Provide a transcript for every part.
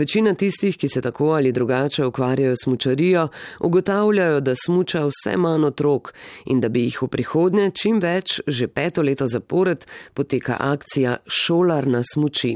Večina tistih, ki se tako ali drugače ukvarjajo s mučarijo, ugotavljajo, da smuča vse manj otrok in da bi jih v prihodnje čim več, že peto leto zapored, poteka akcija Šolar na smuči.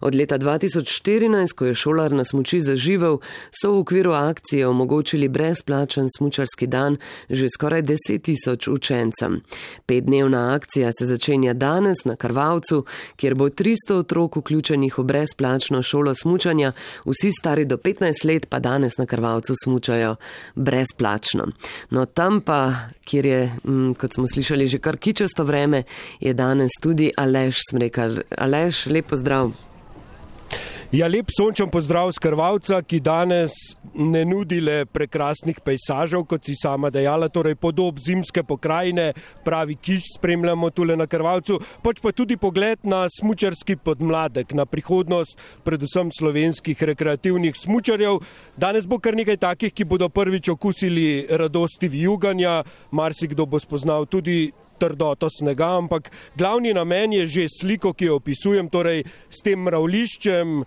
Od leta 2014, ko je šolar na smuči zaživel, so v okviru akcije omogočili brezplačen smučarski dan že skoraj deset tisoč učencem. Petdnevna akcija se začenja danes na Karvalcu, kjer bo 300 otrok vključenih v brezplačno šolo smučanja, vsi stari do 15 let pa danes na Karvalcu smučajo brezplačno. No tam pa, kjer je, mm, kot smo slišali, že kar kičasto vreme, je danes tudi Aleš Smrekar. Aleš, lepo zdrav. Ja, lep sončen pozdrav z Krvalca, ki danes ne nudi le prekrasnih pejsažev, kot si sama dejala, torej podob zimske pokrajine, pravi kiš spremljamo tule na Krvalcu, pač pa tudi pogled na smučarski podmladek, na prihodnost predvsem slovenskih rekreativnih smučarjev. Danes bo kar nekaj takih, ki bodo prvič okusili radosti vijuganja, marsikdo bo spoznal tudi trdoto snega, ampak glavni namen je že sliko, ki jo opisujem, torej s tem mravliščem,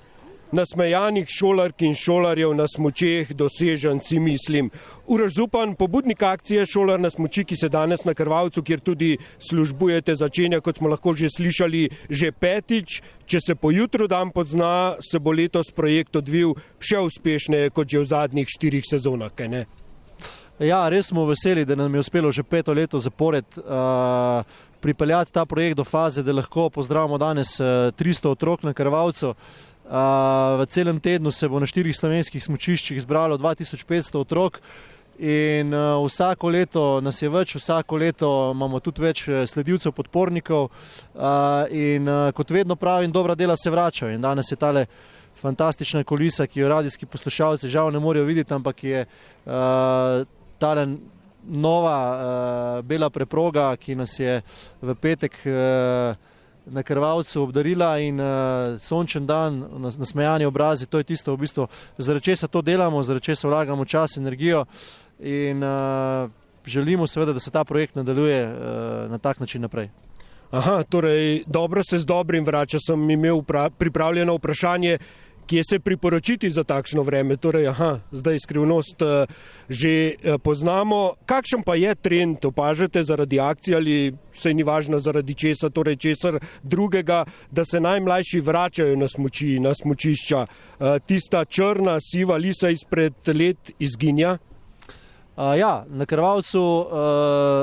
nasmejanih šolark in šolarjev na smočeh dosežen, si mislim. Uražupan pobudnik akcije Šolar na smoči, ki se danes na Krvalcu, kjer tudi službujete, začenja, kot smo lahko že slišali, že petič. Če se po jutru dan pozna, se bo letos projekt odvil še uspešneje kot že v zadnjih štirih sezonah. Ja, res smo veseli, da nam je uspelo že peto leto zapored uh, pripeljati ta projekt do faze, da lahko pozdravimo danes uh, 300 otrok na Krvalcu. V celem tednu se bo na štirih slovenskih smočiščih zbralo 2500 otrok. In uh, vsako leto nas je več, vsako leto imamo tudi več sledilcev, podpornikov. Uh, in uh, kot vedno pravim, dobra dela se vračajo. In danes je tale fantastična kulisa, ki jo radijski poslušalci žal ne morejo videti, ampak je uh, tale nova uh, bela preproga, ki nas je v petek. Uh, na krvavcu obdarila in uh, sončen dan, nasmejani obrazi, to je tisto, v bistvu, zaradi česa to delamo, zaradi česa vlagamo čas, energijo in uh, želimo seveda, da se ta projekt nadaljuje uh, na tak način naprej. Aha, torej dobro se z dobrim vrača, sem imel pripravljeno vprašanje, kje se priporočiti za takšno vreme. Torej, aha, zdaj skrivnost uh, že uh, poznamo. Kakšen pa je trend, opažate zaradi akcije ali se ni važno zaradi česa, torej česar drugega, da se najmlajši vračajo na smoči, na smočišča. Uh, tista črna, siva lisa izpred let izginja. Uh, ja, na krvalcu uh,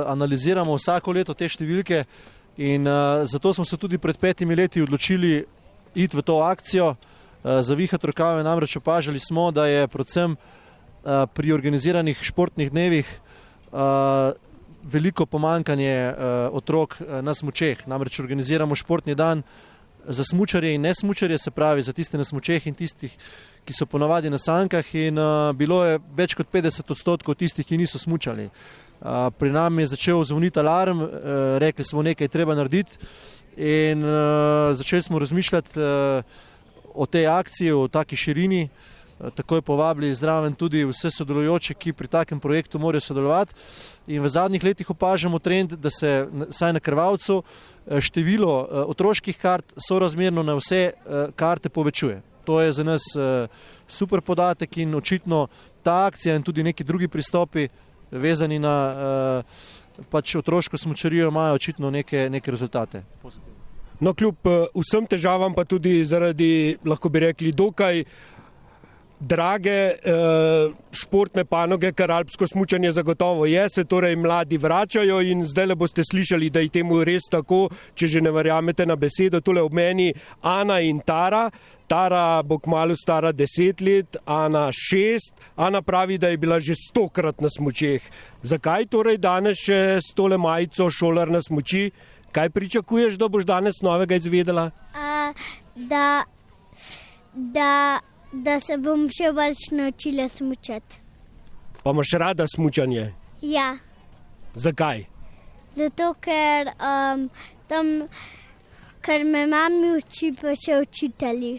analiziramo vsako leto te številke in uh, zato smo se tudi pred petimi leti odločili iti v to akcijo. Eh, zavihati rokave, namreč opažali smo, da je predvsem eh, pri organiziranih športnih dnevih eh, veliko pomankanje otrok na smočeh. Namreč organiziramo športni dan za smučarje in ne smučarje, se pravi za tiste na smočeh in tistih, ki so ponovadi na sankah in bilo je več kot 50 odstotkov tistih, ki niso smučali. Pri nam je začel zvoniti alarm, rekli smo nekaj treba narediti in začeli smo razmišljati, o tej akciji, o taki širini, eh, takoj povabili zraven tudi vse sodelujoče, ki pri takem projektu morajo sodelovati. In v zadnjih letih opažamo trend, da se saj na krvavcu eh, število eh, otroških kart sorazmerno na vse karte povečuje. To je za nas super podatek in očitno ta akcija in tudi neki drugi pristopi vezani na pač otroško smočarijo imajo očitno neke, neke rezultate. Pozitivno. No, kljub uh, vsem težavam, pa tudi zaradi, lahko bi rekli, dokaj drage uh, športne panoge, kar alpsko smučanje zagotovo je, se torej mladi vračajo in zdaj le boste slišali, da je temu res tako, če že ne verjamete na besedo. Tole ob meni Ana in Tara. Tara bo kmalo stara deset let, Ana šest. Ana pravi, da je bila že stokrat na smučeh. Zakaj torej danes še s tole majico šolar na smuči? Kaj pričakuješ, da boš danes novega izvedela? A, da, da, da se bom še več naučila smučati. Pa imaš rada smučanje? Ja. Zakaj? Zato, ker, um, tam, ker me mami uči, pa še učitelji.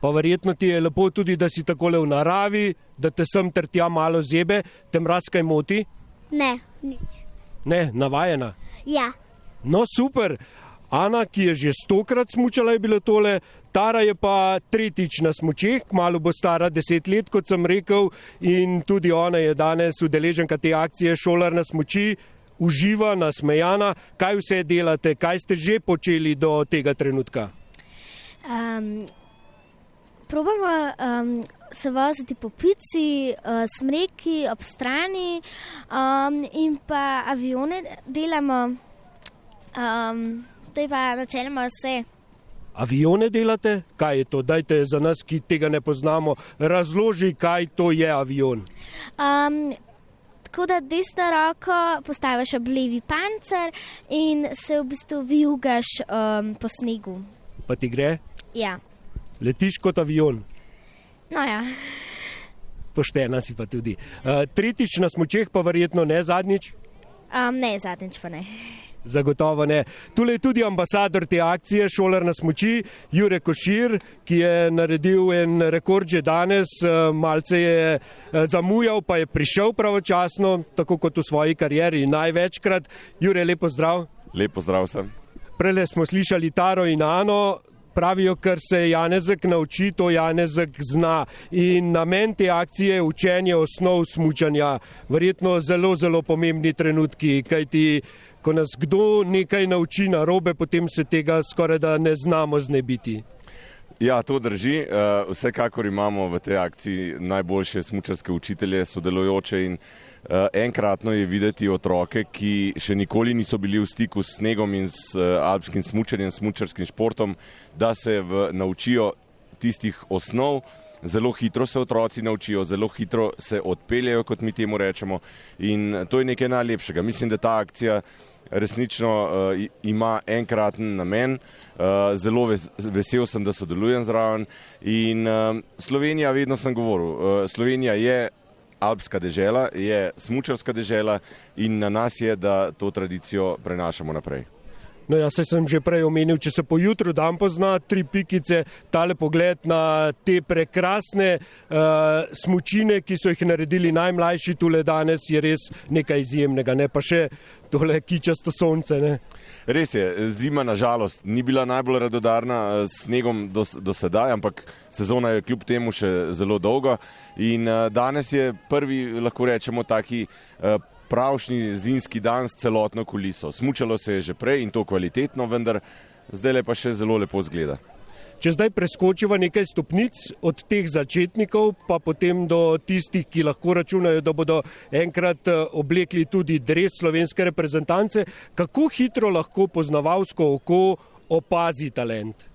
Pa verjetno ti je lepo tudi, da si tako le v naravi, da te sem ter tja malo zebe, te mraz kaj moti? Ne, nič. Ne, navajena. Ja. No, super. Ana, ki je že stokrat smučala, je bilo tole, Tara je pa tretjič na smučeh, kmalo bo stara deset let, kot sem rekel, in tudi ona je danes udeleženka te akcije Šolar na smuči, uživa, nasmejana. Kaj vse delate, kaj ste že počeli do tega trenutka? Um, probamo um, se voziti po pici, uh, smreki ob strani um, in pa avione delamo. Um, to je pa načeloma vse. Avione delate? Kaj je to? Dajte za nas, ki tega ne poznamo, razloži, kaj to je avion. Um, tako da desno roko postaviš ob levi pancer in se v bistvu vijugaš um, po snegu. Pa ti gre? Ja. Letiš kot avion. No ja. Poštena si pa tudi. Uh, tretjič na smočeh, pa verjetno ne zadnjič. Um, ne, zadnjič pa ne. Zagotovo ne. Tule je tudi ambasador te akcije, šolar na smoči, Jure Košir, ki je naredil en rekord že danes, malce je zamujal, pa je prišel pravočasno, tako kot v svoji karieri največkrat. Jure, lepo zdrav. Lepo zdrav sem. Prele smo slišali Taro in Ano, pravijo, kar se Janezek nauči, to Janezek zna. In namen te akcije je učenje osnov smučanja. Verjetno zelo, zelo pomembni trenutki, kajti ko nas kdo nekaj nauči na robe, potem se tega skoraj da ne znamo znebiti. Ja, to drži. Vsekakor imamo v tej akciji najboljše smučarske učitelje, sodelujoče in enkratno je videti otroke, ki še nikoli niso bili v stiku s snegom in s alpskim smučanjem, smučarskim športom, da se v, naučijo tistih osnov. Zelo hitro se otroci naučijo, zelo hitro se odpeljajo, kot mi temu rečemo. In to je nekaj najlepšega. Mislim, da ta akcija resnično uh, ima enkraten namen. Uh, zelo vesel sem, da sodelujem zraven. In uh, Slovenija, vedno sem govoril, uh, Slovenija je alpska dežela, je smučarska dežela in na nas je, da to tradicijo prenašamo naprej. No, jaz sem že prej omenil, če se pojutro dan pozna tri pikice, tale pogled na te prekrasne uh, smučine, ki so jih naredili najmlajši tule danes, je res nekaj izjemnega, ne pa še tole kičasto sonce. Ne? Res je, zima nažalost ni bila najbolj radodarna s snegom do, do sedaj, ampak sezona je kljub temu še zelo dolga in uh, danes je prvi, lahko rečemo, taki. Uh, pravšnji zimski dan s celotno kuliso. Smučalo se je že prej in to kvalitetno, vendar zdaj le pa še zelo lepo zgleda. Če zdaj preskočiva nekaj stopnic od teh začetnikov, pa potem do tistih, ki lahko računajo, da bodo enkrat eh, oblekli tudi dres slovenske reprezentance, kako hitro lahko poznavalsko oko opazi talent?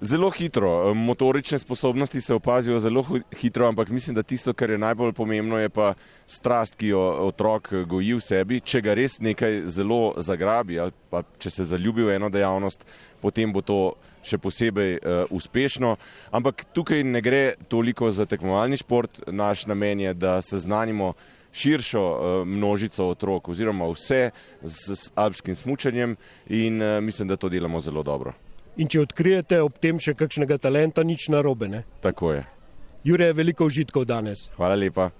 Zelo hitro. Motorične sposobnosti se opazijo zelo hitro, ampak mislim, da tisto, kar je najbolj pomembno, je pa strast, ki jo otrok goji v sebi. Če ga res nekaj zelo zagrabi ali pa če se zaljubi v eno dejavnost, potem bo to še posebej uh, uspešno. Ampak tukaj ne gre toliko za tekmovalni šport. Naš namen je, da se znanimo širšo uh, množico otrok oziroma vse z, z alpskim smučanjem in uh, mislim, da to delamo zelo dobro in če odkrijete ob tem še kakšnega talenta, nič narobe. Ne? Tako je. Jure, veliko užitkov danes. Hvala lepa.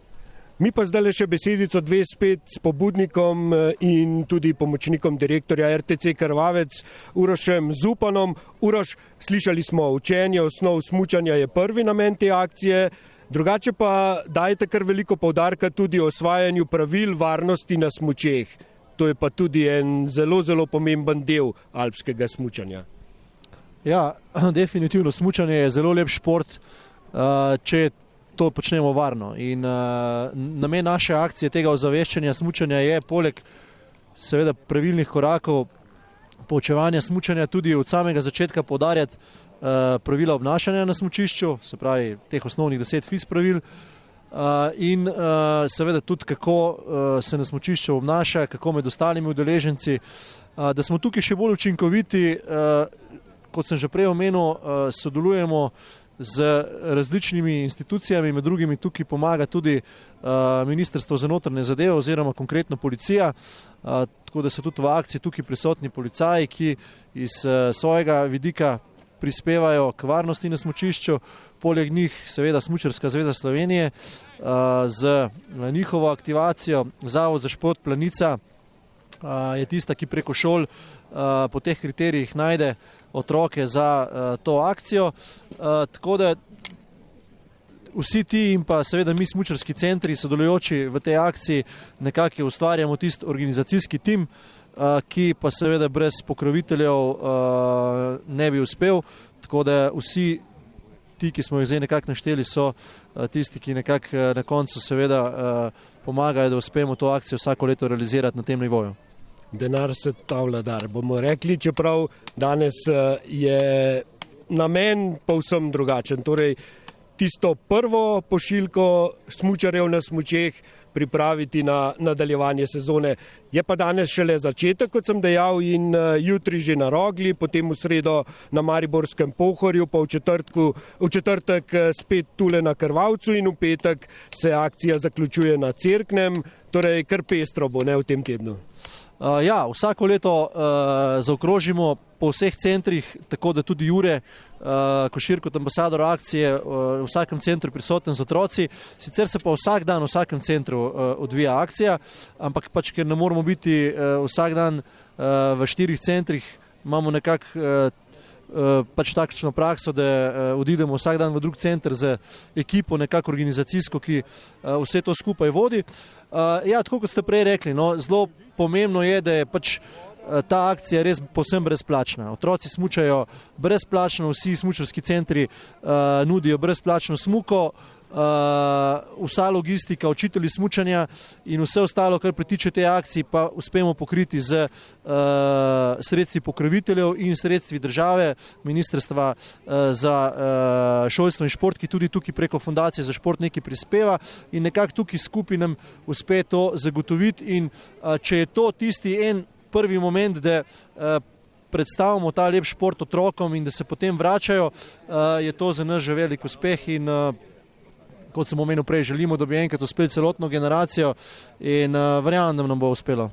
Mi pa zdaj le še besedico dve spet s pobudnikom eh, in tudi pomočnikom direktorja RTC Krvavec, Urošem Zupanom. Uroš, slišali smo, učenje osnov smučanja je prvi namen te akcije, drugače pa dajete kar veliko povdarka tudi o osvajanju pravil varnosti na smučeh. To je pa tudi en zelo, zelo pomemben del alpskega smučanja. Ja, definitivno smučanje je zelo lep šport, uh, če to počnemo varno. In uh, namen naše akcije, tega ozaveščanja smučanja, je poleg seveda pravilnih korakov poučevanja smučanja tudi od samega začetka podarjati uh, pravila obnašanja na smučišču, se pravi teh osnovnih deset fis pravil. Uh, in uh, seveda tudi, kako uh, se na smočišču obnaša, kako med ostalimi udeleženci, uh, da smo tukaj še bolj učinkoviti, uh, kot sem že prej omenil, eh, sodelujemo z različnimi institucijami, med drugimi tukaj pomaga tudi uh, Ministrstvo za notrne zadeve oziroma konkretno policija, uh, tako da so tudi v akciji tukaj prisotni policaji, ki iz svojega vidika prispevajo k varnosti na smočišču, poleg njih seveda Smučarska zveza Slovenije z njihovo aktivacijo Zavod za šport Planica je tista, ki preko šol po teh kriterijih najde otroke za to akcijo. Tako da vsi ti in pa seveda mi smučarski centri sodelujoči v tej akciji nekako ustvarjamo tisti organizacijski tim, ki pa seveda brez pokroviteljev ne bi uspel. Tako da vsi ti, ki smo jih zdaj nekako našteli, so tisti, ki nekako na koncu seveda pomagajo, da uspemo to akcijo vsako leto realizirati na tem nivoju denar se ta vladar. Bomo rekli, čeprav danes eh, je namen povsem drugačen. Torej, tisto prvo pošiljko smučarev na smučeh pripraviti na nadaljevanje sezone. Je pa danes šele začetek, kot sem dejal, in uh, jutri že na Rogli, potem v sredo na Mariborskem pohorju, pa v, četrtku, v četrtek uh, spet tule na Krvavcu in v petek se akcija zaključuje na Cerknem, torej kar pestro bo ne v tem tednu. Uh, ja, vsako leto uh, zaokrožimo po vseh centrih, tako da tudi Jure, uh, košir kot ambasador akcije, uh, v vsakem centru prisoten z otroci. Sicer se pa vsak dan v vsakem centru uh, odvija akcija, ampak pač, ker ne moramo biti uh, vsak dan uh, v štirih centrih, imamo nekako uh, Eh, pač takšno prakso, da eh, odidemo vsak dan v drug center z ekipo, nekako organizacijsko, ki eh, vse to skupaj vodi. Ja, tako kot ste prej rekli, no, zelo pomembno je, da je pač ta akcija res posebno brezplačna. Otroci smučajo brezplačno, vsi smučarski centri nudijo brezplačno smuko. Uh, vsa logistika, učitelji smučanja in vse ostalo, kar pritiče te akcije, pa uspemo pokriti z uh, sredstvi pokroviteljev in sredstvi države, ministrstva uh, za uh, šolstvo in šport, ki tudi tukaj preko fundacije za šport nekaj prispeva in nekako tukaj skupaj nam uspe to zagotoviti. In uh, če je to tisti en prvi moment, da uh, predstavimo ta lep šport otrokom in da se potem vračajo, je to za nas že velik uspeh. In, kot sem omenil prej, želimo, da bi enkrat uspeli celotno generacijo in uh, verjamem, da nam bo uspelo.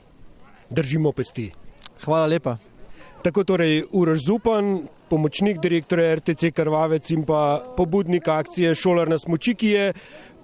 Držimo pesti. Hvala lepa. Tako torej Urož Zupan, pomočnik direktorja RTC Krvavec in pa pobudnik akcije Šolar na smoči, ki je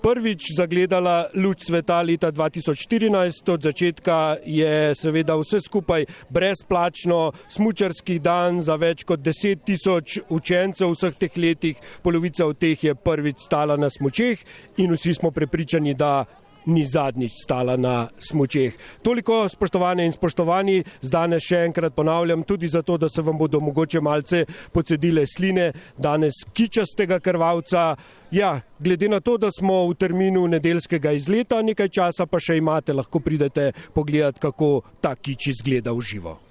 prvič zagledala luč sveta leta 2014. Od začetka je seveda vse skupaj brezplačno, smučarski dan za več kot 10 tisoč učencev vseh teh letih, polovica od teh je prvič stala na smučeh in vsi smo prepričani, da ni zadnjič stala na smočeh. Toliko spoštovane in spoštovani, danes še enkrat ponavljam, tudi zato, da se vam bodo mogoče malce pocedile sline, danes kičastega krvavca. Ja, glede na to, da smo v terminu nedeljskega izleta, nekaj časa pa še imate, lahko pridete pogledati, kako ta kič izgleda v živo.